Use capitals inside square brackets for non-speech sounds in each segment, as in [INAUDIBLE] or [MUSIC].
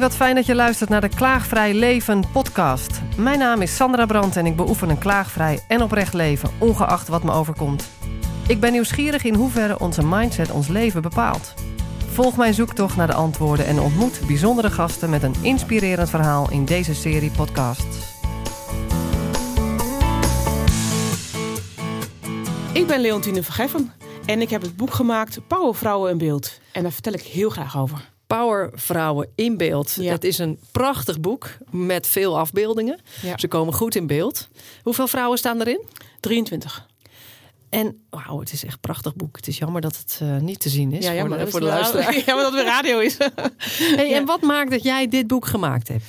Wat fijn dat je luistert naar de Klaagvrij Leven podcast. Mijn naam is Sandra Brandt en ik beoefen een klaagvrij en oprecht leven, ongeacht wat me overkomt. Ik ben nieuwsgierig in hoeverre onze mindset ons leven bepaalt. Volg mijn zoektocht naar de antwoorden en ontmoet bijzondere gasten met een inspirerend verhaal in deze serie podcasts. Ik ben Leontine Vergeffen en ik heb het boek gemaakt Power Vrouwen in Beeld. En daar vertel ik heel graag over. Power Vrouwen in beeld. Ja. Het is een prachtig boek met veel afbeeldingen. Ja. Ze komen goed in beeld. Hoeveel vrouwen staan erin? 23. En wauw, het is echt een prachtig boek. Het is jammer dat het eh, niet te zien is Ja, voor, jammer, de, dat voor de is luisteraar. [LAUGHS] Ja, maar dat weer radio is. [LAUGHS] Hey, Ja. En wat maakt dat jij dit boek gemaakt hebt?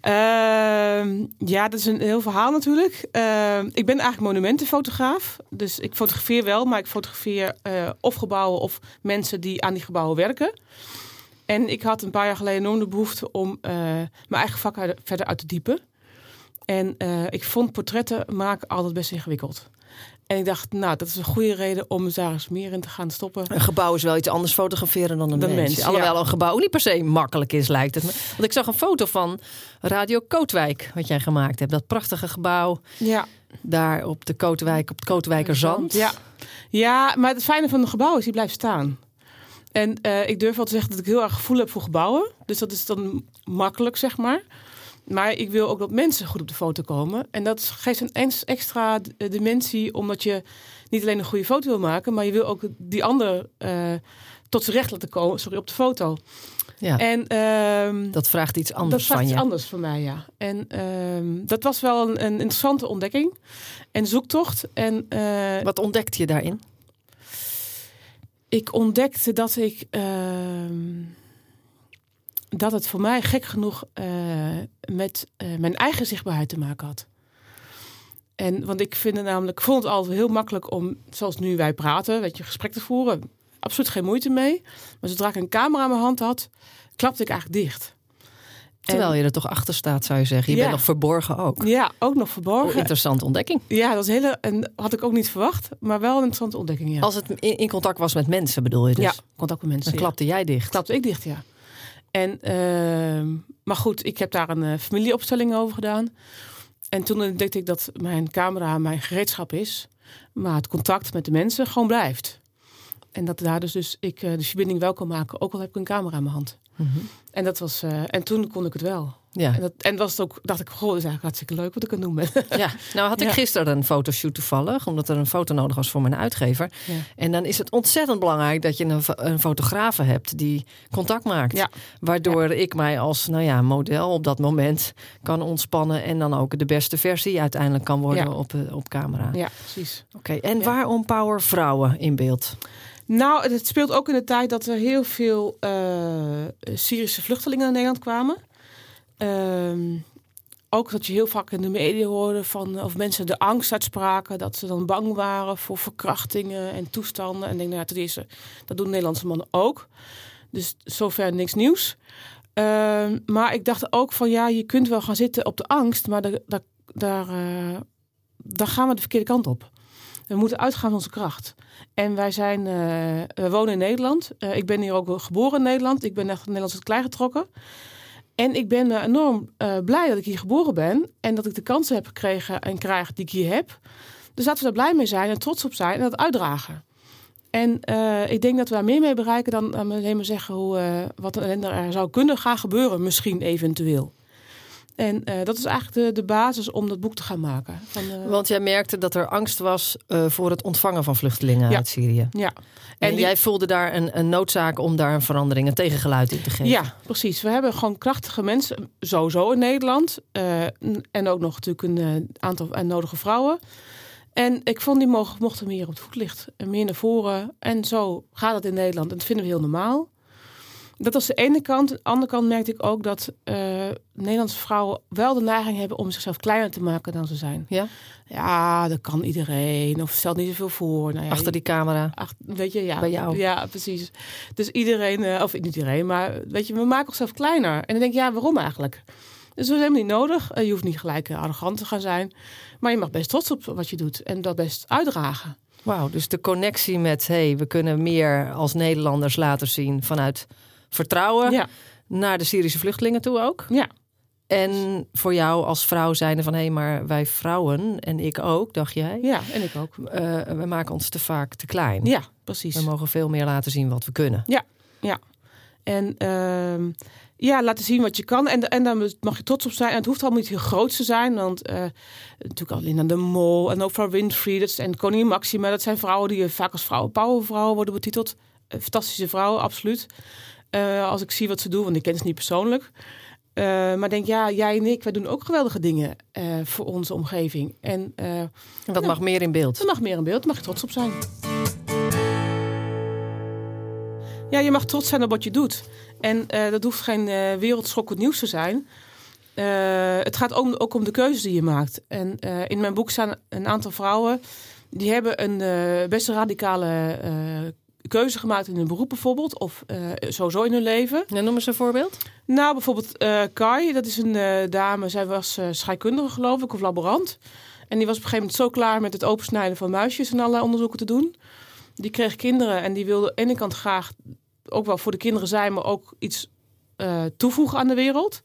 Ehm, ja, dat is een heel verhaal natuurlijk. Ehm, ik ben eigenlijk monumentenfotograaf. Dus ik fotografeer wel, maar ik fotografeer eh, of gebouwen of mensen die aan die gebouwen werken. En ik had een paar jaar geleden enorm de behoefte om eh, mijn eigen vak uit- verder uit te diepen. En eh, ik vond portretten maken altijd best ingewikkeld. En ik dacht, nou, dat is een goede reden om daar eens meer in te gaan stoppen. Een gebouw is wel iets anders fotograferen dan een mens. mens, ja. Alhoewel een gebouw niet per se makkelijk is, lijkt het me. Want ik zag een foto van Radio Kootwijk, wat jij gemaakt hebt. Dat prachtige gebouw Ja, daar op de Kootwijk, op het Kootwijkerzand. Ja. ja, maar het fijne van een gebouw is, die blijft staan. En eh, ik durf wel te zeggen dat ik heel erg gevoel heb voor gebouwen. Dus dat is dan makkelijk, zeg maar. Maar ik wil ook dat mensen goed op de foto komen. En dat geeft een extra eh, dimensie, omdat je niet alleen een goede foto wil maken, maar je wil ook die ander eh, tot zijn recht laten komen, sorry, op de foto. Ja, En ehm, dat vraagt iets dat anders vraagt van iets je. anders van mij, ja. En ehm, dat was wel een, een interessante ontdekking en zoektocht. En Wat ontdekte je daarin? Ik ontdekte dat ik ehm, dat het voor mij gek genoeg eh, met eh, mijn eigen zichtbaarheid te maken had. En want ik vind het namelijk, ik vond het altijd heel makkelijk om, zoals nu wij praten, weet je, gesprek te voeren. Absoluut geen moeite mee. Maar zodra ik een camera in mijn hand had, klapte ik eigenlijk dicht. Terwijl je er toch achter staat, zou je zeggen. Je Ja. bent nog verborgen ook. Ja, ook nog Oh, verborgen. interessante ontdekking. Ja, dat is hele, en had ik ook niet verwacht, maar wel een interessante ontdekking. Ja, Als het in, in contact was met mensen, bedoel je dus? ja contact met mensen. Dan ja. klapte jij dicht. klapte ik dicht, ja. En, ehm, maar goed, ik heb daar een eh, familieopstelling over gedaan. En toen ontdekte ik dat mijn camera mijn gereedschap is. Maar het contact met de mensen gewoon blijft. En dat daar dus, dus ik eh, de verbinding wel kan maken, ook al heb ik een camera in mijn hand. Mhm. En, dat was, eh, en toen kon ik het wel. Ja. En, dat, en was het ook, dacht ik, goh, dat is eigenlijk hartstikke leuk wat ik doen ben. [LAUGHS] ja, nou had ik Ja. gisteren een fotoshoot toevallig, omdat er een foto nodig was voor mijn uitgever. Ja. En dan is het ontzettend belangrijk dat je een, fo- een fotografe hebt die contact maakt. Ja. Waardoor ik mij als nou ja, model op dat moment kan ontspannen en dan ook de beste versie uiteindelijk kan worden op, eh, op camera. ja, precies. Oké, en waarom power vrouwen in beeld? Nou, het- speelt ook in de tijd dat er heel veel eh, Syrische vluchtelingen naar Nederland kwamen. Ehm, ook dat je heel vaak in de media hoorde van of mensen de angst uitspraken, dat ze dan bang waren voor verkrachtingen en toestanden. En denk, nou ja, dat doen Nederlandse mannen ook. Dus zover niks nieuws. Ehm, maar ik dacht ook van ja, je kunt wel gaan zitten op de angst, maar daar, daar, daar, eh, daar gaan we de verkeerde kant op. We moeten uitgaan van onze kracht. En wij zijn, eh, we wonen in Nederland. Eh, ik ben hier ook geboren in Nederland. Ik ben echt Nederlands het klei getrokken. En ik ben eh, enorm blij dat ik hier geboren ben. En dat ik de kansen heb gekregen en krijg die ik hier heb. Dus laten we daar blij mee zijn en trots op zijn en dat uitdragen. En ik denk dat we daar meer mee bereiken dan alleen maar zeggen hoe, wat er zou kunnen gaan gebeuren, misschien eventueel. En eh, dat is eigenlijk de, de basis om dat boek te gaan maken. Van, eh, Want jij merkte dat er angst was eh, voor het ontvangen van vluchtelingen Ja. uit Syrië. ja. En, die- jij voelde daar een, een noodzaak om daar een verandering, een tegengeluid in te geven. Ja, precies. We hebben gewoon krachtige mensen, sowieso in Nederland. en ook nog natuurlijk een aantal en nodige vrouwen. En ik vond die mogen, mochten meer op het voetlicht. En meer naar voren. En zo gaat het in Nederland. En dat vinden we heel normaal. Dat was de ene kant. Aan de andere kant merkte ik ook dat eh, Nederlandse vrouwen wel de neiging hebben om zichzelf kleiner te maken dan ze zijn. Ja? Ja, dat kan iedereen. Of stelt niet zoveel voor. Nou ja, Achter die camera. Ach, weet je, ja. Bij jou. Ja, precies. Dus iedereen, eh, of niet iedereen, maar weet je, we maken onszelf kleiner. En dan denk je, ja, waarom eigenlijk? Dus dat is helemaal niet nodig. Eh, je hoeft niet gelijk arrogant te gaan zijn. Maar je mag best trots op wat je doet en dat best uitdragen. Wauw, dus de connectie met hey, we kunnen meer als Nederlanders laten zien vanuit vertrouwen Ja, naar de Syrische vluchtelingen toe ook. Ja. En voor jou als vrouw zijnde van... hé, hey, maar wij vrouwen, en ik ook, dacht jij... Ja, en ik ook. Uh, we maken ons te vaak te klein. Ja, precies. We mogen veel meer laten zien wat we kunnen. Ja, ja. En uh, ja, laten zien wat je kan. En, en daar mag je trots op zijn. En het hoeft allemaal niet heel groot te zijn. Want uh, natuurlijk alleen aan de Mol en Oprah Winfrey dat is, en Koningin Maxima. Dat zijn vrouwen die vaak als vrouwen powervrouwen worden betiteld. fantastische vrouwen, absoluut. Uh, als ik zie wat ze doen, want ik ken ze niet persoonlijk. Uh, maar denk, ja, jij en ik, wij doen ook geweldige dingen uh, voor onze omgeving. En, en dat mag meer in beeld. Dat mag meer in beeld, daar mag je trots op zijn. Ja, je mag trots zijn op wat je doet. En dat hoeft geen wereldschokkend nieuws te zijn. het gaat ook, ook, om de keuzes die je maakt. En in mijn boek staan een aantal vrouwen... die hebben een best radicale keuze gemaakt in hun beroep bijvoorbeeld. Of uh, sowieso in hun leven. En noem eens een voorbeeld. Nou, bijvoorbeeld uh, Kai. Dat is een uh, dame. Zij was scheikundige geloof ik. Of laborant. En die was op een gegeven moment zo klaar met het opensnijden van muisjes. En allerlei onderzoeken te doen. Die kreeg kinderen. En die wilde aan de ene kant graag ook wel voor de kinderen zijn. Maar ook iets toevoegen aan de wereld.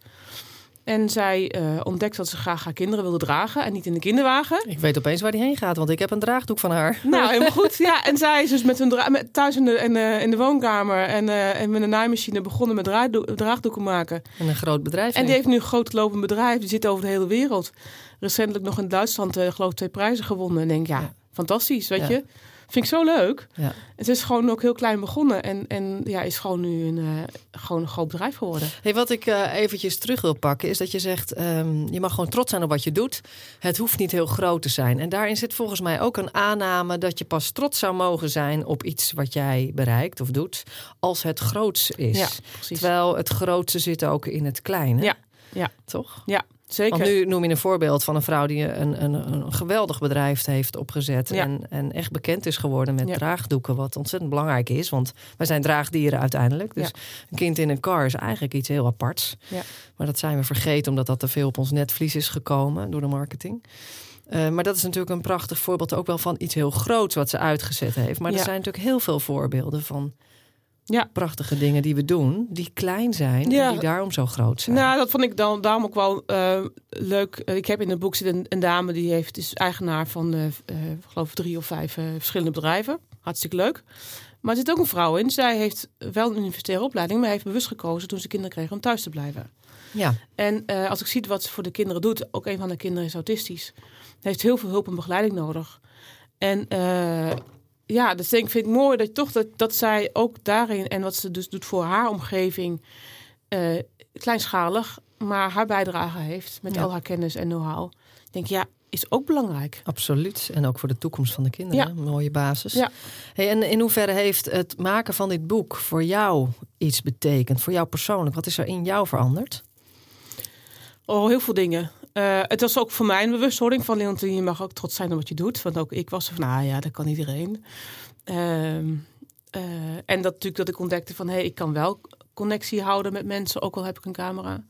En zij uh, ontdekt dat ze graag haar kinderen wilde dragen en niet in de kinderwagen. Ik weet opeens waar die heen gaat, want ik heb een draagdoek van haar. Nou, [LAUGHS] helemaal goed. Ja, en zij is dus met hun met, thuis in de, in, de, in de woonkamer en, uh, en met een naaimachine begonnen met draagdoeken maken. En een groot bedrijf. En die heeft nu een groot lopend bedrijf. Die zit over de hele wereld. Recentelijk nog in Duitsland, uh, geloof ik, twee prijzen gewonnen. En denk, ja, ja. fantastisch, weet ja. je. Vind ik zo leuk. Ja. Het is gewoon ook heel klein begonnen. En, en ja, is gewoon nu een, uh, gewoon een groot bedrijf geworden. Hey, wat ik uh, eventjes terug wil pakken, is dat je zegt... Um, je mag gewoon trots zijn op wat je doet. Het hoeft niet heel groot te zijn. En daarin zit volgens mij ook een aanname... dat je pas trots zou mogen zijn op iets wat jij bereikt of doet... als het groots is. Ja, Terwijl het grootste zit ook in het kleine. Ja, ja. Toch? Ja, Zeker. Want nu noem je een voorbeeld van een vrouw die een, een, een geweldig bedrijf heeft opgezet. En, en echt bekend is geworden met draagdoeken. Wat ontzettend belangrijk is. Want wij zijn draagdieren uiteindelijk. Dus een kind in een car is eigenlijk iets heel aparts. Maar dat zijn we vergeten omdat dat te veel op ons netvlies is gekomen door de marketing. Uh, maar dat is natuurlijk een prachtig voorbeeld ook wel van iets heel groots wat ze uitgezet heeft. Maar er zijn natuurlijk heel veel voorbeelden van ja. prachtige dingen die we doen, die klein zijn ja. en die daarom zo groot zijn. Nou, dat vond ik dan daarom ook wel uh, leuk. Eh, ik heb in het boek zit een, een, dame die heeft, is eigenaar van, uh, geloof drie of vijf verschillende bedrijven. Hartstikke leuk. Maar er zit ook een vrouw in. Zij heeft wel een universitaire opleiding, maar heeft bewust gekozen toen ze kinderen kreeg om thuis te blijven. Ja. En als ik zie wat ze voor de kinderen doet, ook een van de kinderen is autistisch, heeft heel veel hulp en begeleiding nodig. En ja, dus denk ik vind ik mooi dat toch dat, dat zij ook daarin en wat ze dus doet voor haar omgeving uh, kleinschalig, maar haar bijdrage heeft met al haar kennis en know-how. Denk ja, is ook belangrijk. Absoluut. En ook voor de toekomst van de kinderen. Ja. Een mooie basis. Ja. Hey, en in hoeverre heeft het maken van dit boek voor jou iets betekend? Voor jou persoonlijk? Wat is er in jou veranderd? Oh, heel veel dingen. Uh, het was ook voor mij een bewustwording van Leontien, je mag ook trots zijn op wat je doet. Want ook ik was van, nou ja, dat kan iedereen. Uh, uh, en dat natuurlijk dat ik ontdekte van, hé, hey, ik kan wel connectie houden met mensen, ook al heb ik een camera.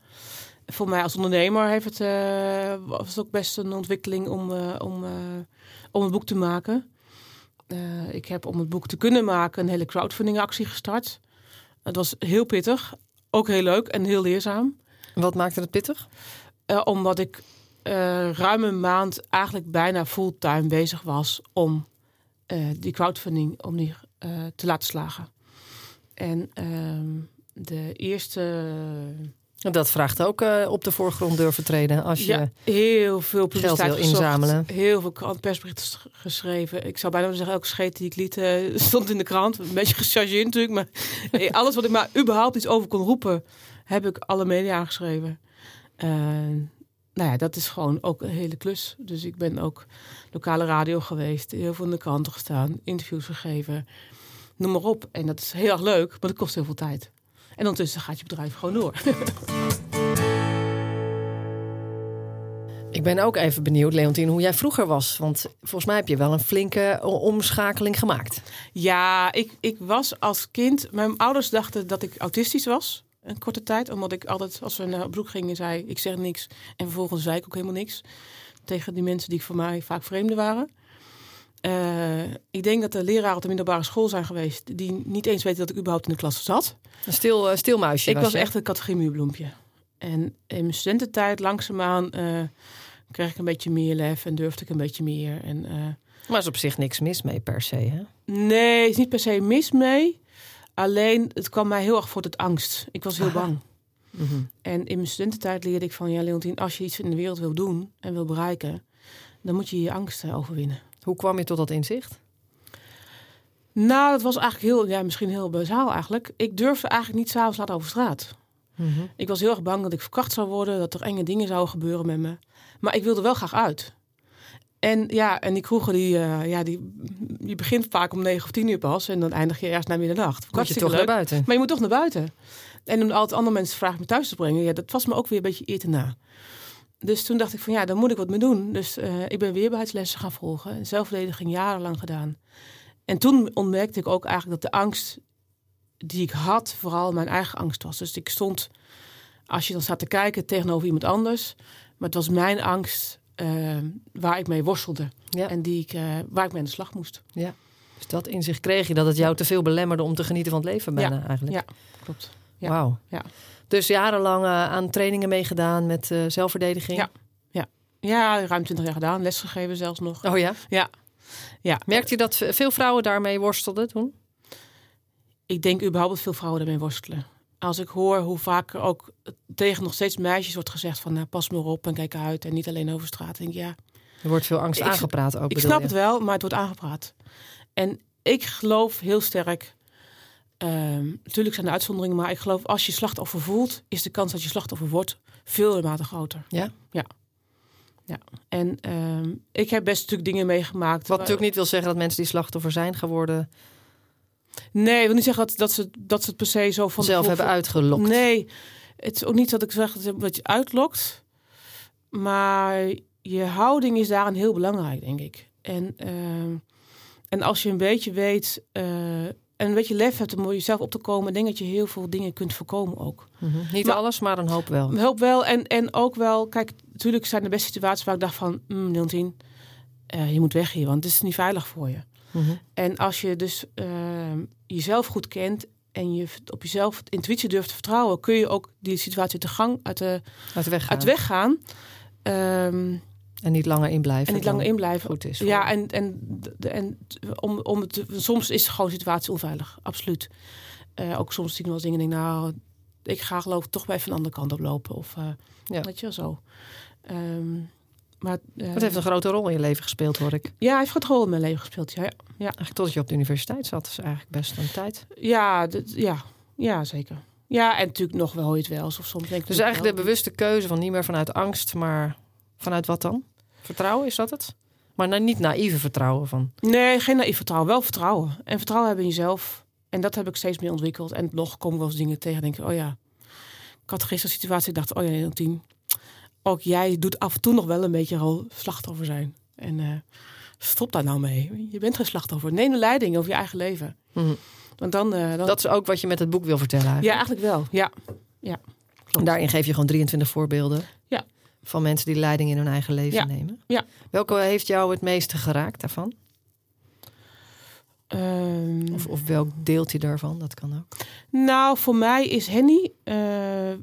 Voor mij als ondernemer heeft het, eh, was het ook best een ontwikkeling om, om, om een boek te maken. ik heb om het boek te kunnen maken een hele crowdfunding actie gestart. Het was heel pittig, ook heel leuk en heel leerzaam. Wat maakte het pittig? Uh, omdat ik uh, ruim een maand eigenlijk bijna fulltime bezig was om uh, die crowdfunding om die, te laten slagen. En ehm, de eerste. Dat vraagt ook op de voorgrond durven treden als je ja, heel veel geld wil inzamelen. Heel veel persberichten geschreven. Ik zou bijna zeggen, elke scheet die ik liet [LAUGHS] stond in de krant. Een beetje gechargeerd natuurlijk, maar [LAUGHS] alles wat ik maar überhaupt iets over kon roepen, heb ik alle media aangeschreven. Nou ja, dat is gewoon ook een hele klus. Dus ik ben ook lokale radio geweest, heel veel in de kranten gestaan, interviews gegeven, noem maar op. En dat is heel erg leuk, maar dat kost heel veel tijd. En ondertussen gaat je bedrijf gewoon door. [LAUGHS] Ik ben ook even benieuwd, Leontien, hoe jij vroeger was. Want volgens mij heb je wel een flinke omschakeling gemaakt. Ja, ik, ik was als kind. Mijn ouders dachten dat ik autistisch was een korte tijd. Omdat ik altijd, als we naar bezoek gingen, zei ik zeg niks. En vervolgens zei ik ook helemaal niks. Tegen die mensen die voor mij vaak vreemden waren. Uh, Ik denk dat de leraren op de middelbare school zijn geweest... die niet eens weten dat ik überhaupt in de klas zat. Een stil, uh, stil muisje Ik was, echt een categorie. En in mijn studententijd langzaamaan uh, kreeg ik een beetje meer lef... en durfde ik een beetje meer. En, maar is op zich niks mis mee per se, hè? Nee, is niet per se mis mee. Alleen, het kwam mij heel erg voor het angst. Ik was heel Aha. bang. Mm -hmm. En in mijn studententijd leerde ik van... ja, Leontien, als je iets in de wereld wil doen en wil bereiken... dan moet je je angsten overwinnen. Hoe kwam je tot dat inzicht? Nou, dat was eigenlijk heel, ja, misschien heel bazaal eigenlijk. Ik durfde eigenlijk niet s'avonds laat over straat. Mm -hmm. Ik was heel erg bang dat ik verkracht zou worden, dat er enge dingen zouden gebeuren met me. Maar ik wilde wel graag uit. En ja, en die kroegen, die, uh, ja, die, je begint vaak om negen of tien uur pas en dan eindig je ergens naar middernacht. Moet je toch leuk, naar buiten? Maar je moet toch naar buiten. En om altijd andere mensen vragen me thuis te brengen, ja, dat was me ook weer een beetje eer te na. Dus toen dacht ik van ja, daar moet ik wat mee doen. Dus uh, ik ben weerbaarheidslessen gaan volgen. En zelfverdediging jarenlang gedaan. En toen ontmerkte ik ook eigenlijk dat de angst die ik had, vooral mijn eigen angst was. Dus ik stond, als je dan staat te kijken, tegenover iemand anders. Maar het was mijn angst uh, waar ik mee worstelde. Ja. En die ik, uh, waar ik mee aan de slag moest. Ja. Dus dat inzicht kreeg je, dat het jou te veel belemmerde om te genieten van het leven bijna ja. eigenlijk. Ja, klopt. Ja. Wauw. Ja. Dus jarenlang uh, aan trainingen meegedaan met zelfverdediging. Ja. ja. Ja, ruim 20 jaar gedaan. Lesgegeven zelfs nog. Oh ja? Ja. ja. Merkte je dat veel vrouwen daarmee worstelden toen? Ik denk überhaupt dat veel vrouwen daarmee worstelen. Als ik hoor hoe vaak er ook tegen nog steeds meisjes wordt gezegd van nou, pas maar op en kijk uit en niet alleen over straat. Denk ik, ja. Er wordt veel angst ik, aangepraat ook. Ik snap je? het wel, maar het wordt aangepraat. En ik geloof heel sterk. Um, natuurlijk zijn er uitzonderingen, maar ik geloof als je slachtoffer voelt, is de kans dat je slachtoffer wordt veel mate groter. Ja. Ja. Ja. En um, ik heb best natuurlijk dingen meegemaakt. Wat natuurlijk niet wil zeggen dat mensen die slachtoffer zijn geworden. Nee, ik wil niet zeggen dat, dat, ze, dat ze het per se zo van zelf hebben uitgelokt. Nee, het is ook niet dat ik zeg dat je uitlokt. Maar je houding is daarin heel belangrijk, denk ik. En, uh, en als je een beetje weet uh, en een beetje lef hebt om jezelf op te komen, denk dat je heel veel dingen kunt voorkomen ook. Mm -hmm. Niet maar, alles, maar een hoop wel. Een hoop wel. En, en ook wel, kijk, natuurlijk zijn er best situaties waar ik dacht van, mm, Leontien, uh, je moet weg hier, want het is niet veilig voor je. Mm -hmm. En als je dus uh, jezelf goed kent en je op jezelf intuïtie durft te vertrouwen, kun je ook die situatie te gang uit de, uit de weg gaan. Uit de weg gaan. Um, en niet langer inblijven. En niet langer inblijven. Goed is. Ja, en, en, en om, om het, soms is gewoon situatie onveilig. Absoluut. Uh, ook soms zie ik wel dingen denk nou, ik ga geloof ik toch bij even een andere kant op lopen. Of uh, ja. weet je wel zo. Um, maar, uh, het heeft een grote rol in je leven gespeeld, hoor ik. Ja, hij heeft een grote rol in mijn leven gespeeld. Ja, ja. ja. Eigenlijk tot je op de universiteit zat, is eigenlijk best een tijd. Ja, ja, ja zeker. Ja, en natuurlijk nog wel het wel. Of soms denk ik dus eigenlijk de bewuste keuze van niet meer vanuit angst, maar vanuit wat dan? Vertrouwen, is dat het? Maar nou, niet naïeve vertrouwen van. Nee, geen naïef vertrouwen. Wel vertrouwen. En vertrouwen hebben in jezelf. En dat heb ik steeds meer ontwikkeld. En nog komen wel eens dingen tegen. Denk ik, oh ja. Ik had gisteren een situatie. Ik dacht, oh ja, nee, tien. Ook jij doet af en toe nog wel een beetje slachtoffer zijn. En uh, stop daar nou mee. Je bent geen slachtoffer. Neem de leiding over je eigen leven. Mm. Want dan, uh, dan... Dat is ook wat je met het boek wil vertellen. Eigenlijk. Ja, eigenlijk wel. Ja. ja. Klopt. Daarin geef je gewoon 23 voorbeelden. Ja. Van mensen die leiding in hun eigen leven ja. nemen. Ja. Welke heeft jou het meeste geraakt daarvan? Um, of, of welk deeltje daarvan? Dat kan ook. Nou, voor mij is Henny uh,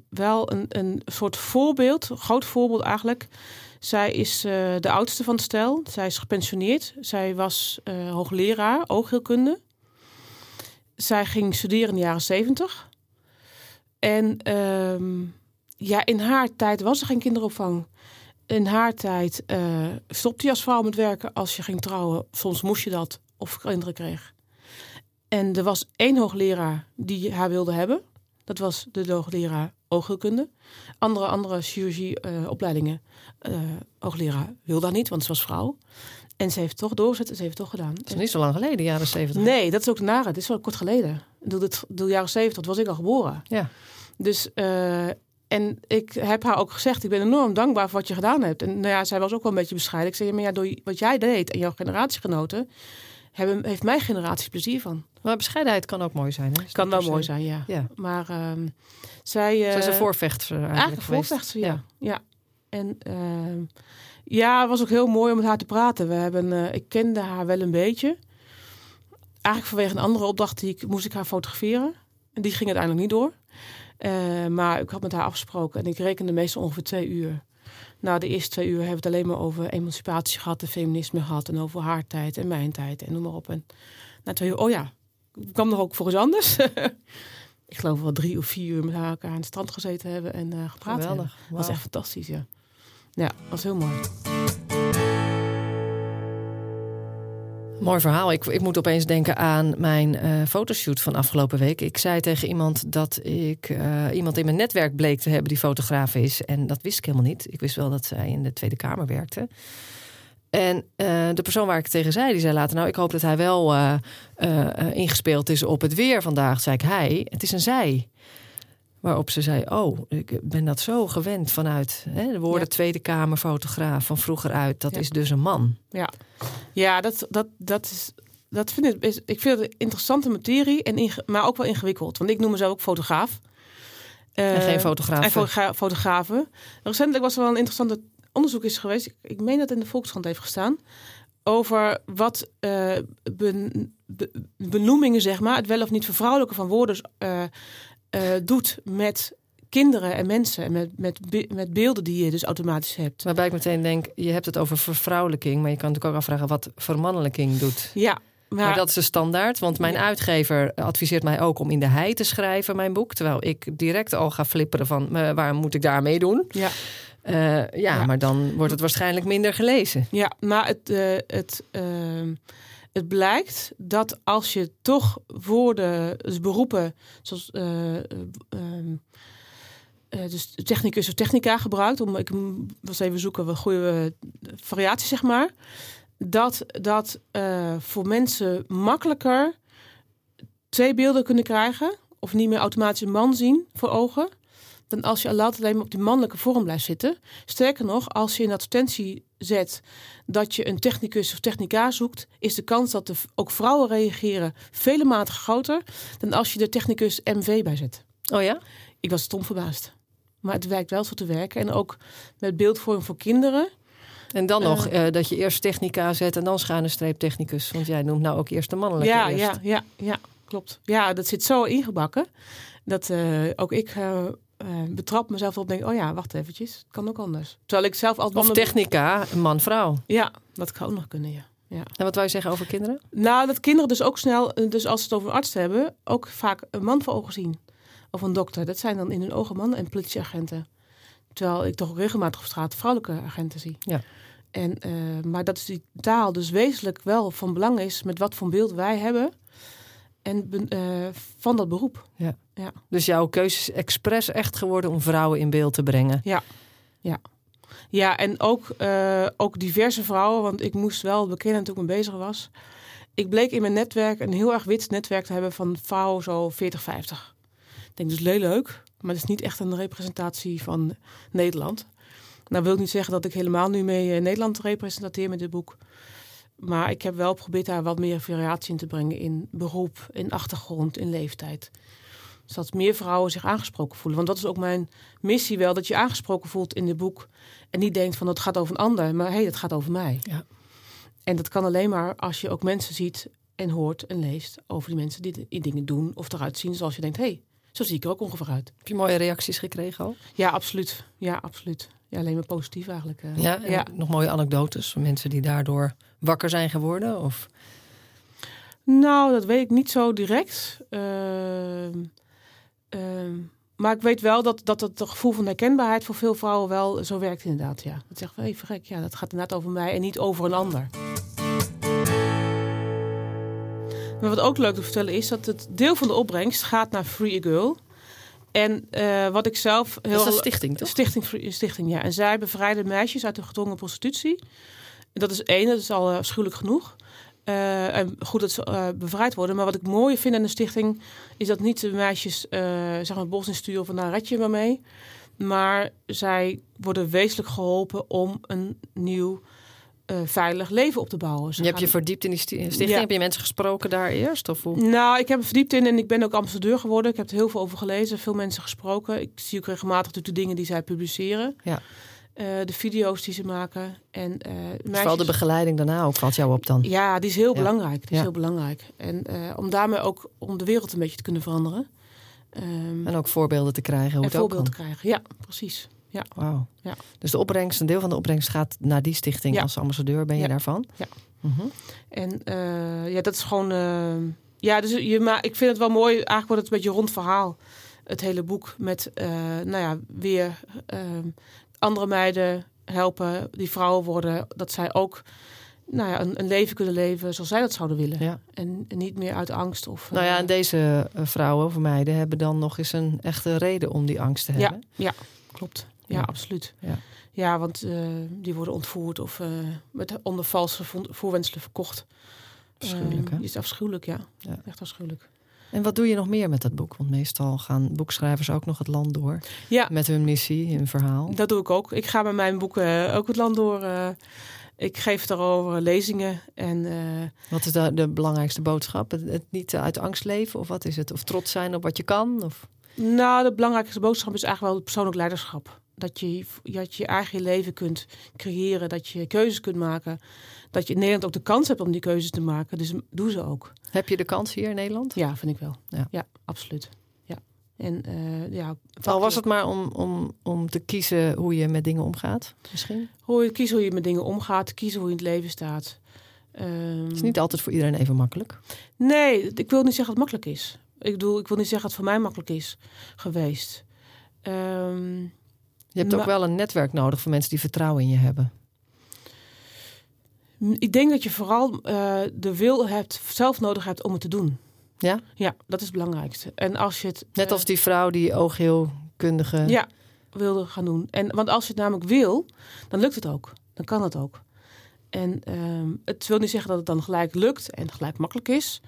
wel een, een soort voorbeeld. Een groot voorbeeld eigenlijk. Zij is uh, de oudste van het stel. Zij is gepensioneerd. Zij was uh, hoogleraar oogheelkunde. Zij ging studeren in de jaren zeventig. En um, ja, in haar tijd was er geen kinderopvang. In haar tijd stopte je als vrouw met werken als je ging trouwen. Soms moest je dat of kinderen kreeg. En er was één hoogleraar die haar wilde hebben. Dat was de hoogleraar oogheelkunde. Andere, andere chirurgieopleidingen, uh, uh, hoogleraar wilde dat niet, want ze was vrouw. En ze heeft het toch doorgezet en ze heeft het toch gedaan. Dat is niet zo lang geleden, jaren 70. Nee, dat is ook nare. Dit is wel kort geleden. Door de, jaren 70 was ik al geboren. Ja. Dus, uh, en ik heb haar ook gezegd, ik ben enorm dankbaar voor wat je gedaan hebt. En nou ja, zij was ook wel een beetje bescheiden. Ik zei, maar ja, door wat jij deed en jouw generatiegenoten, hebben, heeft mijn generatie plezier van. Maar bescheidenheid kan ook mooi zijn, hè? Is kan wel mooi zijn, ja. ja. Maar um, zij... Uh, zij is een voorvechter eigenlijk, eigenlijk een voorvechter, ja. ja. ja. En uh, ja, het was ook heel mooi om met haar te praten. We hebben, uh, ik kende haar wel een beetje. eigenlijk vanwege een andere opdracht die ik moest ik haar fotograferen. En die ging uiteindelijk niet door. Maar ik had met haar afgesproken en ik rekende meestal ongeveer twee uur. Na de eerste twee uur hebben we het alleen maar over emancipatie gehad, en feminisme gehad en over haar tijd en mijn tijd en noem maar op. En na twee uur, oh ja, kwam er ook voor iets anders. [LAUGHS] ik geloof wel drie of vier uur met elkaar aan het strand gezeten hebben en uh, gepraat Geweldig. Dat was echt fantastisch, ja. Ja, was heel mooi. Mooi verhaal. Ik, ik moet opeens denken aan mijn uh, fotoshoot van afgelopen week. Ik zei tegen iemand dat ik uh, iemand in mijn netwerk bleek te hebben die fotograaf is. En dat wist ik helemaal niet. Ik wist wel dat zij in de Tweede Kamer werkte. En uh, de persoon waar ik tegen zei, die zei later... nou, ik hoop dat hij wel ingespeeld is op het weer vandaag. zei ik, hij, het is een zij. Waarop ze zei: Oh, ik ben dat zo gewend vanuit hè, de woorden Tweede Kamerfotograaf van vroeger uit. Dat is dus een man. Ja, ja dat, dat, dat is. Dat vind ik, ik vind het een interessante materie, en maar ook wel ingewikkeld. Want ik noem mezelf ook fotograaf. en geen fotograaf. En fotografen. Recentelijk was er wel een interessante onderzoek is geweest. Ik, ik meen dat in de Volkskrant heeft gestaan. Over wat uh, benoemingen, zeg maar, het wel of niet vervrouwelijken van woorden uh, uh, doet met kinderen en mensen en met, met, met beelden die je dus automatisch hebt. Waarbij ik meteen denk, je hebt het over vervrouwelijking, maar je kan natuurlijk ook afvragen wat vermannelijking doet. Ja. Maar, dat is de standaard, want mijn uitgever adviseert mij ook om in de hei te schrijven, mijn boek. Terwijl ik direct al ga flipperen van, uh, waar moet ik daarmee doen? Ja. Uh, ja, maar dan wordt het waarschijnlijk minder gelezen. Ja, maar het, het, ehm, het blijkt dat als je toch woorden, dus beroepen, zoals uh, dus technicus of technica gebruikt, om ik was even zoeken wat goede variatie zeg maar, dat dat voor mensen makkelijker twee beelden kunnen krijgen of niet meer automatisch een man zien voor ogen dan als je altijd alleen maar op die mannelijke vorm blijft zitten. Sterker nog, als je een advertentie zet dat je een technicus of technica zoekt, is de kans dat de, ook vrouwen reageren vele maten groter dan als je de technicus MV bij zet. Oh ja? Ik was stom verbaasd. Maar het werkt wel zo te werken. En ook met beeldvorming voor kinderen. En dan nog uh, dat je eerst technica zet en dan schuine streep technicus. Want jij noemt nou ook eerst de mannelijke. Ja, eerst. ja, ja, ja, klopt. Ja, dat zit zo ingebakken. Dat uh, ook ik uh, uh, betrap mezelf op denk, oh ja, wacht eventjes, het kan ook anders. Terwijl ik zelf altijd... Of technica, man-vrouw. Ja, dat kan ook nog kunnen, ja. ja. En wat wou je zeggen over kinderen? Nou, dat kinderen dus ook snel, eh, dus als ze het over arts hebben, ook vaak een man voor ogen zien. Of een dokter. Dat zijn dan in hun ogen mannen en politieagenten. Terwijl ik toch regelmatig op straat vrouwelijke agenten zie. Ja. En, uh, maar dat is die taal dus wezenlijk wel van belang is met wat voor beeld wij hebben en uh, van dat beroep. Ja. Ja. Dus jouw keuze is expres echt geworden om vrouwen in beeld te brengen. Ja, ja. Ja, en ook, uh, ook diverse vrouwen, want ik moest wel bekennen toen ik me bezig was. Ik bleek in mijn netwerk een heel erg wit netwerk te hebben van vrouwen zo 40, 50. Ik denk dus heel leuk, maar het is niet echt een representatie van Nederland. Nou wil ik niet zeggen dat ik helemaal nu mee uh, Nederland representeer met dit boek. Maar ik heb wel geprobeerd daar wat meer variatie in te brengen in beroep, in achtergrond, in leeftijd. Zodat meer vrouwen zich aangesproken voelen. Want dat is ook mijn missie wel, dat je aangesproken voelt in dit boek. En niet denkt van dat gaat over een ander, maar hé, hey, dat gaat over mij. Ja. En dat kan alleen maar als je ook mensen ziet en hoort en leest over die mensen die, die dingen doen of eruit zien zoals je denkt, hé, hey, zo zie ik er ook ongeveer uit. Heb je mooie reacties gekregen al? Ja, absoluut. Ja, absoluut. Ja, alleen maar positief eigenlijk. Uh, ja, ja, nog mooie anekdotes van mensen die daardoor wakker zijn geworden? Of? Nou, dat weet ik niet zo direct. Uh, maar ik weet wel dat, dat het gevoel van herkenbaarheid voor veel vrouwen wel zo werkt inderdaad. Ja. Dat zegt, hey, verrek, ja, dat gaat inderdaad over mij en niet over een ander. Maar wat ook leuk te vertellen is dat het deel van de opbrengst gaat naar Free a Girl. En uh, wat ik zelf heel. Dat is een stichting, toch? Stichting, stichting, ja. En zij bevrijden meisjes uit de gedwongen prostitutie. Dat is één, dat is al uh, afschuwelijk genoeg. Uh, en goed dat ze uh, bevrijd worden. Maar wat ik mooi vind aan de stichting... is dat niet de meisjes zeg maar bos insturen van... nou, red je maar mee. Maar zij worden wezenlijk geholpen om een nieuw... veilig leven op te bouwen. Ze je hebt je verdiept in die stichting. Heb je mensen gesproken daar eerst? Of hoe? Nou, ik heb er verdiept in en ik ben ook ambassadeur geworden. Ik heb er heel veel over gelezen, veel mensen gesproken. Ik zie ook regelmatig de dingen die zij publiceren. Ja. Eh, de video's die ze maken. En, meisjes- vooral de begeleiding daarna ook valt jou op dan. Ja, die is heel Ja. belangrijk. Die is Ja. heel belangrijk. En eh, om daarmee ook om de wereld een beetje te kunnen veranderen. Ehm, En ook voorbeelden te krijgen hoe en het ook voorbeeld kan. te krijgen. Ja, precies. Ja. Wauw. Ja. Dus de opbrengst, een deel van de opbrengst gaat naar die stichting Ja. als ambassadeur. Ben je daarvan? Ja. Mhm. En ja, dat is gewoon. ja, dus je, maar ik vind het wel mooi. Eigenlijk wordt het een beetje rond verhaal. Het hele boek met, eh, nou ja, weer eh, andere meiden helpen die vrouwen worden. Dat zij ook, nou ja, een, een leven kunnen leven zoals zij dat zouden willen. Ja. En, en niet meer uit angst of. Nou ja, eh, en deze eh, vrouwen of meiden hebben dan nog eens een echte reden om die angst te Ja, hebben. ja, klopt. Ja, Ja. absoluut. Ja. Ja, want eh, die worden ontvoerd of eh, met onder valse vo- voorwendselen verkocht. Afschuwelijk, Eh, hè? is afschuwelijk, ja. Ja. Echt afschuwelijk. En wat doe je nog meer met dat boek? Want meestal gaan boekschrijvers ook nog het land door. Ja. Met hun missie, hun verhaal. Dat doe ik ook. Ik ga met mijn boeken ook het land door. eh, ik geef daarover lezingen. En eh, Wat is de, de belangrijkste boodschap? Het, het niet uit angst leven? Of wat is het? Of trots zijn op wat je kan? Of... nou, de belangrijkste boodschap is eigenlijk wel het persoonlijk leiderschap. Dat je, dat je eigen leven kunt creëren. Dat je keuzes kunt maken. Dat je in Nederland ook de kans hebt om die keuzes te maken. Dus doe ze ook. Heb je de kans hier in Nederland? Ja, vind ik wel. Ja. Ja, absoluut. Ja. En eh, ja, Al was het maar om, om, om te kiezen hoe je met dingen omgaat, misschien. hoe je kiezen hoe je met dingen omgaat, kiezen hoe je in het leven staat. Ehm, Het is niet altijd voor iedereen even makkelijk. Nee, ik wil niet zeggen dat het makkelijk is. Ik bedoel, ik wil niet zeggen dat het voor mij makkelijk is geweest. Ehm, Je hebt ook wel een netwerk nodig voor mensen die vertrouwen in je hebben. ik denk dat je vooral eh, de wil hebt, zelf nodig hebt om het te doen. Ja? Ja, dat is het belangrijkste. En als je het Net eh, als die vrouw die oogheelkundige... ja, wilde gaan doen. En, want als je het namelijk wil, dan lukt het ook. Dan kan het ook. En ehm, het wil niet zeggen dat het dan gelijk lukt en gelijk makkelijk is.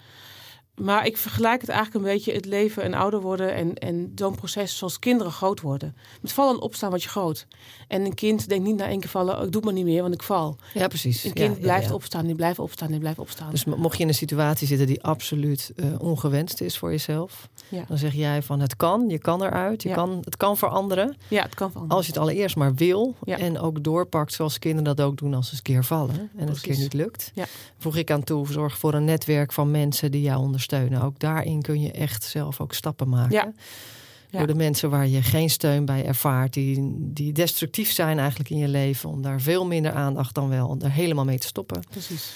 Maar ik vergelijk het eigenlijk een beetje het leven en ouder worden en, en zo'n proces zoals kinderen groot worden. Met vallen en opstaan word je groot. En een kind denkt niet na één keer vallen, oh, ik doe het maar niet meer, want ik val. Ja, precies. Een kind Ja, blijft ja. opstaan, die blijft opstaan, die blijft opstaan. Dus mo- mocht je in een situatie zitten die absoluut eh, ongewenst is voor jezelf, Ja. dan zeg jij van het kan, je kan eruit, je kan, het kan veranderen. ja, het kan van. Als je het allereerst maar wil en ook doorpakt zoals kinderen dat ook doen als ze een keer vallen en het een keer niet lukt. Ja. Voeg ik aan toe, zorg voor een netwerk van mensen die jou ondersteunen. Ook daarin kun je echt zelf ook stappen maken. Ja. Ja. Door de mensen waar je geen steun bij ervaart, die, die destructief zijn eigenlijk in je leven, om daar veel minder aandacht dan wel, om er helemaal mee te stoppen. Precies.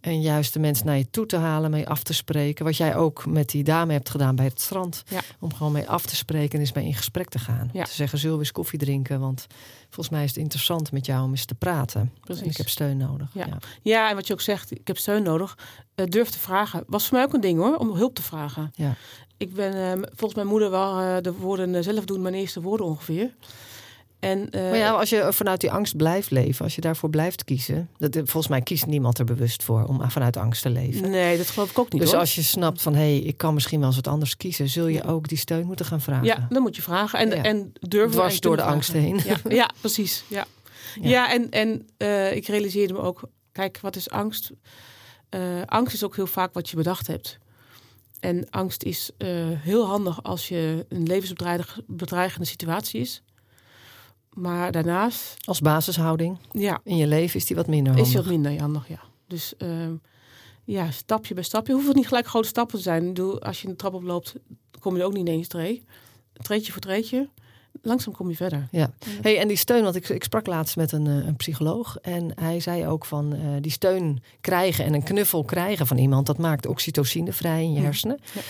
En juist de mensen naar je toe te halen, mee af te spreken. Wat jij ook met die dame hebt gedaan bij het strand. Ja. Om gewoon mee af te spreken en eens mee in gesprek te gaan. Ja. Te zeggen, zullen we eens koffie drinken? Want volgens mij is het interessant met jou om eens te praten. Precies. En ik heb steun nodig. Ja. Ja, en wat je ook zegt, ik heb steun nodig. Eh, durf te vragen. Was voor mij ook een ding hoor, om hulp te vragen. Ja. Ik ben eh, volgens mijn moeder wel eh, de woorden eh, zelf doen, mijn eerste woorden ongeveer. En, eh, Maar ja, als je vanuit die angst blijft leven, als je daarvoor blijft kiezen. Dat, volgens mij kiest niemand er bewust voor om vanuit angst te leven. nee, dat geloof ik ook niet dus hoor. als je snapt van hé, hey, ik kan misschien wel eens wat anders kiezen, zul je Ja. ook die steun moeten gaan vragen. Ja, dan moet je vragen. En, Ja. en durven. Dwars door de angst heen. Ja, [LAUGHS] ja precies. Ja, Ja. ja. en, en eh, ik realiseerde me ook, kijk, wat is angst? Eh, angst is ook heel vaak wat je bedacht hebt. En angst is eh, heel handig als je een levensbedreigende situatie is. Maar daarnaast, Als basishouding ja, in je leven is die wat minder is je wat minder handig, ja. Dus ehm, ja, stapje bij stapje. Hoeft het niet gelijk grote stappen te zijn. Bedoel, als je een trap oploopt, kom je ook niet ineens tree. Treetje voor treetje. Langzaam kom je verder. Ja. Hey, en die steun, want ik, ik sprak laatst met een, eh, een psycholoog. En hij zei ook van eh, die steun krijgen en een knuffel krijgen van iemand, dat maakt oxytocine vrij in je hersenen. Ja.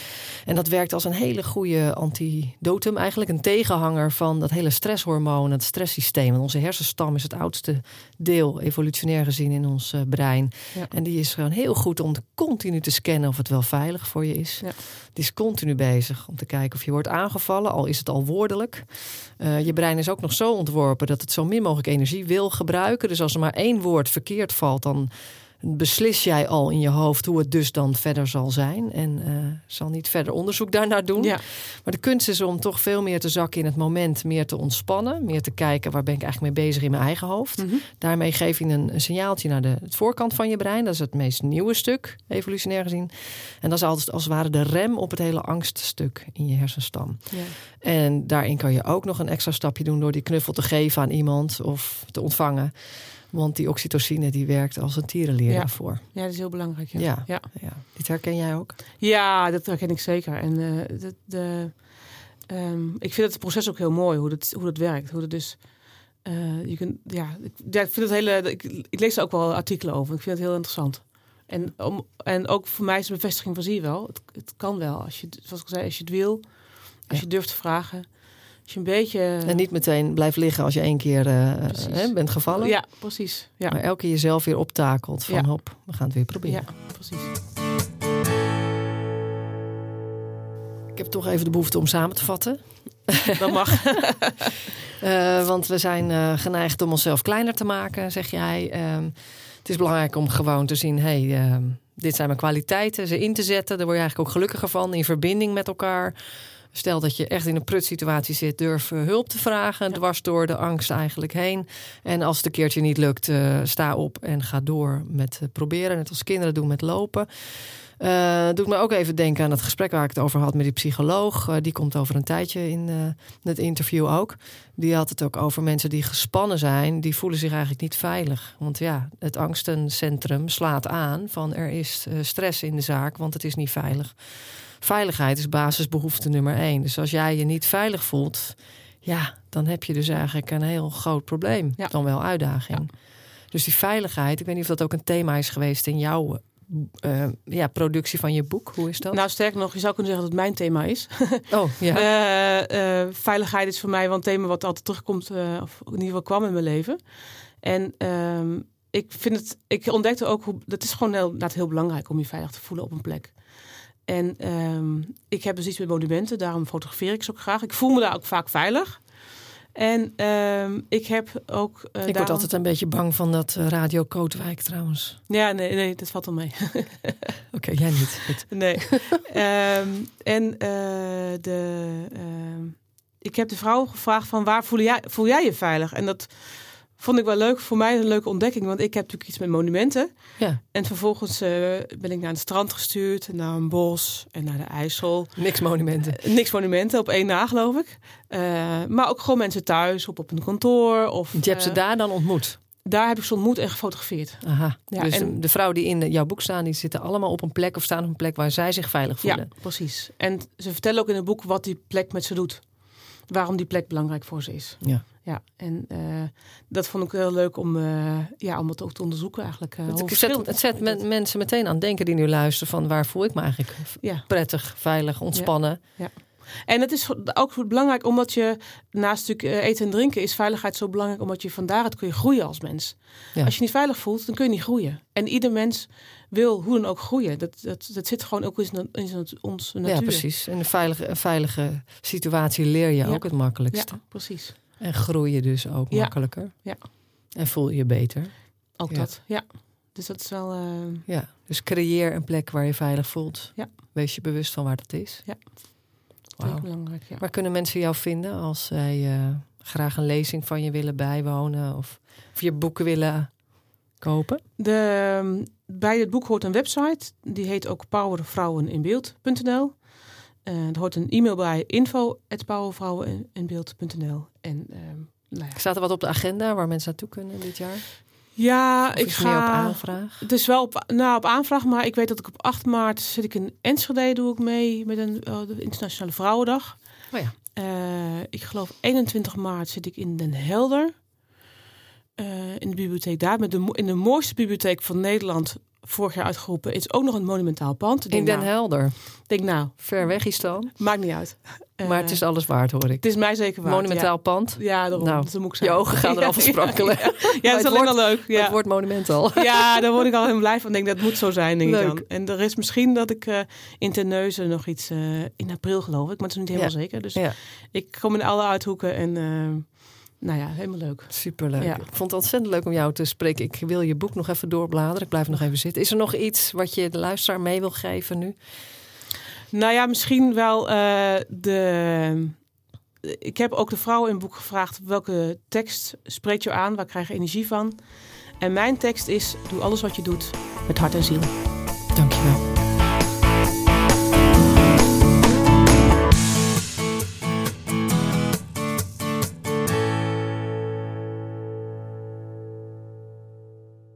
En dat werkt als een hele goede antidotum, eigenlijk een tegenhanger van dat hele stresshormoon, het stresssysteem. Want onze hersenstam is het oudste deel, evolutionair gezien, in ons eh, brein. Ja. En die is gewoon heel goed om continu te scannen of het wel veilig voor je is. Is continu bezig om te kijken of je wordt aangevallen, al is het al woordelijk. Eh, je brein is ook nog zo ontworpen dat het zo min mogelijk energie wil gebruiken. Dus als er maar één woord verkeerd valt, dan beslis jij al in je hoofd hoe het dus dan verder zal zijn. En uh, zal niet verder onderzoek daarnaar doen. Ja. Maar de kunst is om toch veel meer te zakken in het moment, meer te ontspannen, meer te kijken waar ben ik eigenlijk mee bezig in mijn eigen hoofd. Mhm. Daarmee geef je een, een signaaltje naar de het voorkant van je brein. Dat is het meest nieuwe stuk, evolutionair gezien. En dat is altijd als het ware de rem op het hele angststuk in je hersenstam. Ja. En daarin kan je ook nog een extra stapje doen door die knuffel te geven aan iemand of te ontvangen. Want die oxytocine die werkt als een tierenleer Ja. daarvoor. ja, dat is heel belangrijk. Ja. Ja. Ja. Ja. Dit herken jij ook? Ja, dat herken ik zeker. En eh, de, de, ehm, ik vind het proces ook heel mooi, hoe dat, hoe dat werkt. Hoe dat dus, eh, je kunt, ja, ik, ja, ik vind het hele, ik, ik lees er ook wel artikelen over. Ik vind het heel interessant. En, om, en ook voor mij is de bevestiging van zie je wel, het, het kan wel. Als je, het- zoals ik zei, als je het wil, als Ja. je durft te vragen. Als je een beetje... En niet meteen blijft liggen als je één keer eh, Precies. hè, bent gevallen. Ja, precies. Ja, Maar elke keer jezelf weer optakelt van Ja. hop, we gaan het weer proberen. ja precies. Ik heb toch even de behoefte om samen te vatten. Dat mag. [LAUGHS] Eh, want we zijn eh, geneigd om onszelf kleiner te maken, zeg jij. Ehm, het is belangrijk om gewoon te zien: hey, ehm, dit zijn mijn kwaliteiten, ze in te zetten. Daar word je eigenlijk ook gelukkiger van, in verbinding met elkaar. Stel dat je echt in een prutsituatie zit, durf eh, hulp te vragen, Ja. dwars door de angst eigenlijk heen. En als het een keertje niet lukt, eh, sta op en ga door met eh, proberen. Net als kinderen doen met lopen. Eh doet me ook even denken aan het gesprek waar ik het over had met die psycholoog. Die komt over een tijdje in het interview ook. Die had het ook over mensen die gespannen zijn. Die voelen zich eigenlijk niet veilig. Want ja, het angstencentrum slaat aan van er is stress in de zaak, want het is niet veilig. Veiligheid is basisbehoefte nummer één. Dus als jij je niet veilig voelt, ja, dan heb je dus eigenlijk een heel groot probleem. Ja. Dan wel uitdaging. Dus die veiligheid, ik weet niet of dat ook een thema is geweest in jouw eh, ja, productie van je boek. Hoe is dat? Nou, sterker nog, je zou kunnen zeggen dat het mijn thema is. [LAUGHS] oh, ja. Eh, eh, veiligheid is voor mij wel een thema wat altijd terugkomt, of in ieder geval kwam in mijn leven. En ehm, ik vind het, ik ontdekte ook hoe, dat is gewoon heel, inderdaad heel belangrijk om je veilig te voelen op een plek. En ehm, ik heb dus iets met monumenten, daarom fotografeer ik ze ook graag. Ik voel me daar ook vaak veilig. En ehm, ik heb ook. eh, ik word altijd een beetje bang van dat eh, Radio Kootwijk trouwens. Ja, nee, nee, dat valt wel mee. [LAUGHS] Oké, jij niet. Goed. [LAUGHS] Nee. Ehm, en eh, de, ik heb de vrouw gevraagd van waar voel jij, voel jij je veilig? En dat vond ik wel leuk. Voor mij een leuke ontdekking. Want ik heb natuurlijk iets met monumenten. Ja, En vervolgens eh, ben ik naar het strand gestuurd. Naar een bos en naar de IJssel. niks monumenten. Eh, Niks monumenten, op één na geloof ik. Eh, maar ook gewoon mensen thuis, op, op een kantoor. Of, je hebt ze daar dan ontmoet. daar heb ik ze ontmoet en gefotografeerd. Aha. Ja, dus en- de vrouw die in jouw boek staan, die zitten allemaal op een plek of staan op een plek waar zij zich veilig voelen. Ja, precies. En ze vertellen ook in het boek wat die plek met ze doet. Waarom die plek belangrijk voor ze is. Ja. Ja, en eh, dat vond ik heel leuk om, eh, ja, om het ook te onderzoeken eigenlijk. hoe Het, zet, het zet men- mensen meteen aan denken die nu luisteren van waar voel ik me eigenlijk Ja. prettig, veilig, ontspannen. En het is ook belangrijk omdat je naast natuurlijk eten en drinken is veiligheid zo belangrijk omdat je van daaruit kun je groeien als mens. Ja. Als je niet veilig voelt, dan kun je niet groeien. En ieder mens wil hoe dan ook groeien. Dat, dat, dat zit gewoon ook in, in onze natuur. Ja, precies. In een veilige, een veilige situatie leer je Ja. ook het makkelijkste. Ja, precies. En groei je dus ook Ja. makkelijker. Ja. En voel je beter. Ook dat. Ja. Dus dat is wel. eh, Ja. Dus creëer een plek waar je veilig voelt. Ja. Wees je bewust van waar dat is. Ja. Heel belangrijk. Ja. Waar kunnen mensen jou vinden als zij eh, graag een lezing van je willen bijwonen of, of je boeken willen kopen? De, ehm, bij het boek hoort een website. Die heet ook powervrouweninbeeld.nl. Eh er hoort een e-mail bij info.powervrouweninbeeld.nl. En ehm, nou ja. Staat er wat op de agenda waar mensen naartoe kunnen dit jaar? Ja, Of ik is het meer op ga... aanvraag? Het is wel op, nou, op aanvraag, maar ik weet dat ik op 8 maart zit ik in Enschede, doe ik mee met een, eh, de Internationale Vrouwendag. Oh ja. Eh, ik geloof 21 maart zit ik in Den Helder. Eh, in de bibliotheek daar, met de, in de mooiste bibliotheek van Nederland, vorig jaar uitgeroepen. Is ook nog een monumentaal pand. Ik In denk, Den nou, Helder. denk nou, Ver weg is dan. maakt niet uit. Eh, maar het is alles waard, hoor ik. het is mij zeker waard. Monumentaal pand. Ja, daarom. Nou, dat moet ik Je zeggen. ogen gaan [LAUGHS] er al versprakkelen. Ja, ja. Dat is alleen al leuk. Ja. Het wordt monumental. [LAUGHS] Ja, daar word ik al heel blij van. Ik denk dat moet zo zijn, denk ik dan. En er is misschien dat ik eh in Terneuzen nog iets eh, in april geloof ik, maar het is niet helemaal zeker. Dus ik kom in alle uithoeken en eh, nou ja, helemaal leuk. Superleuk. Ja. Ik vond het ontzettend leuk om jou te spreken. Ik wil je boek nog even doorbladeren. Ik blijf nog even zitten. Is er nog iets wat je de luisteraar mee wil geven nu? Nou ja, misschien wel eh, de. Ik heb ook de vrouwen in het boek gevraagd welke tekst spreekt jou aan, waar krijg je energie van. En mijn tekst is: doe alles wat je doet met hart en ziel. Dankjewel.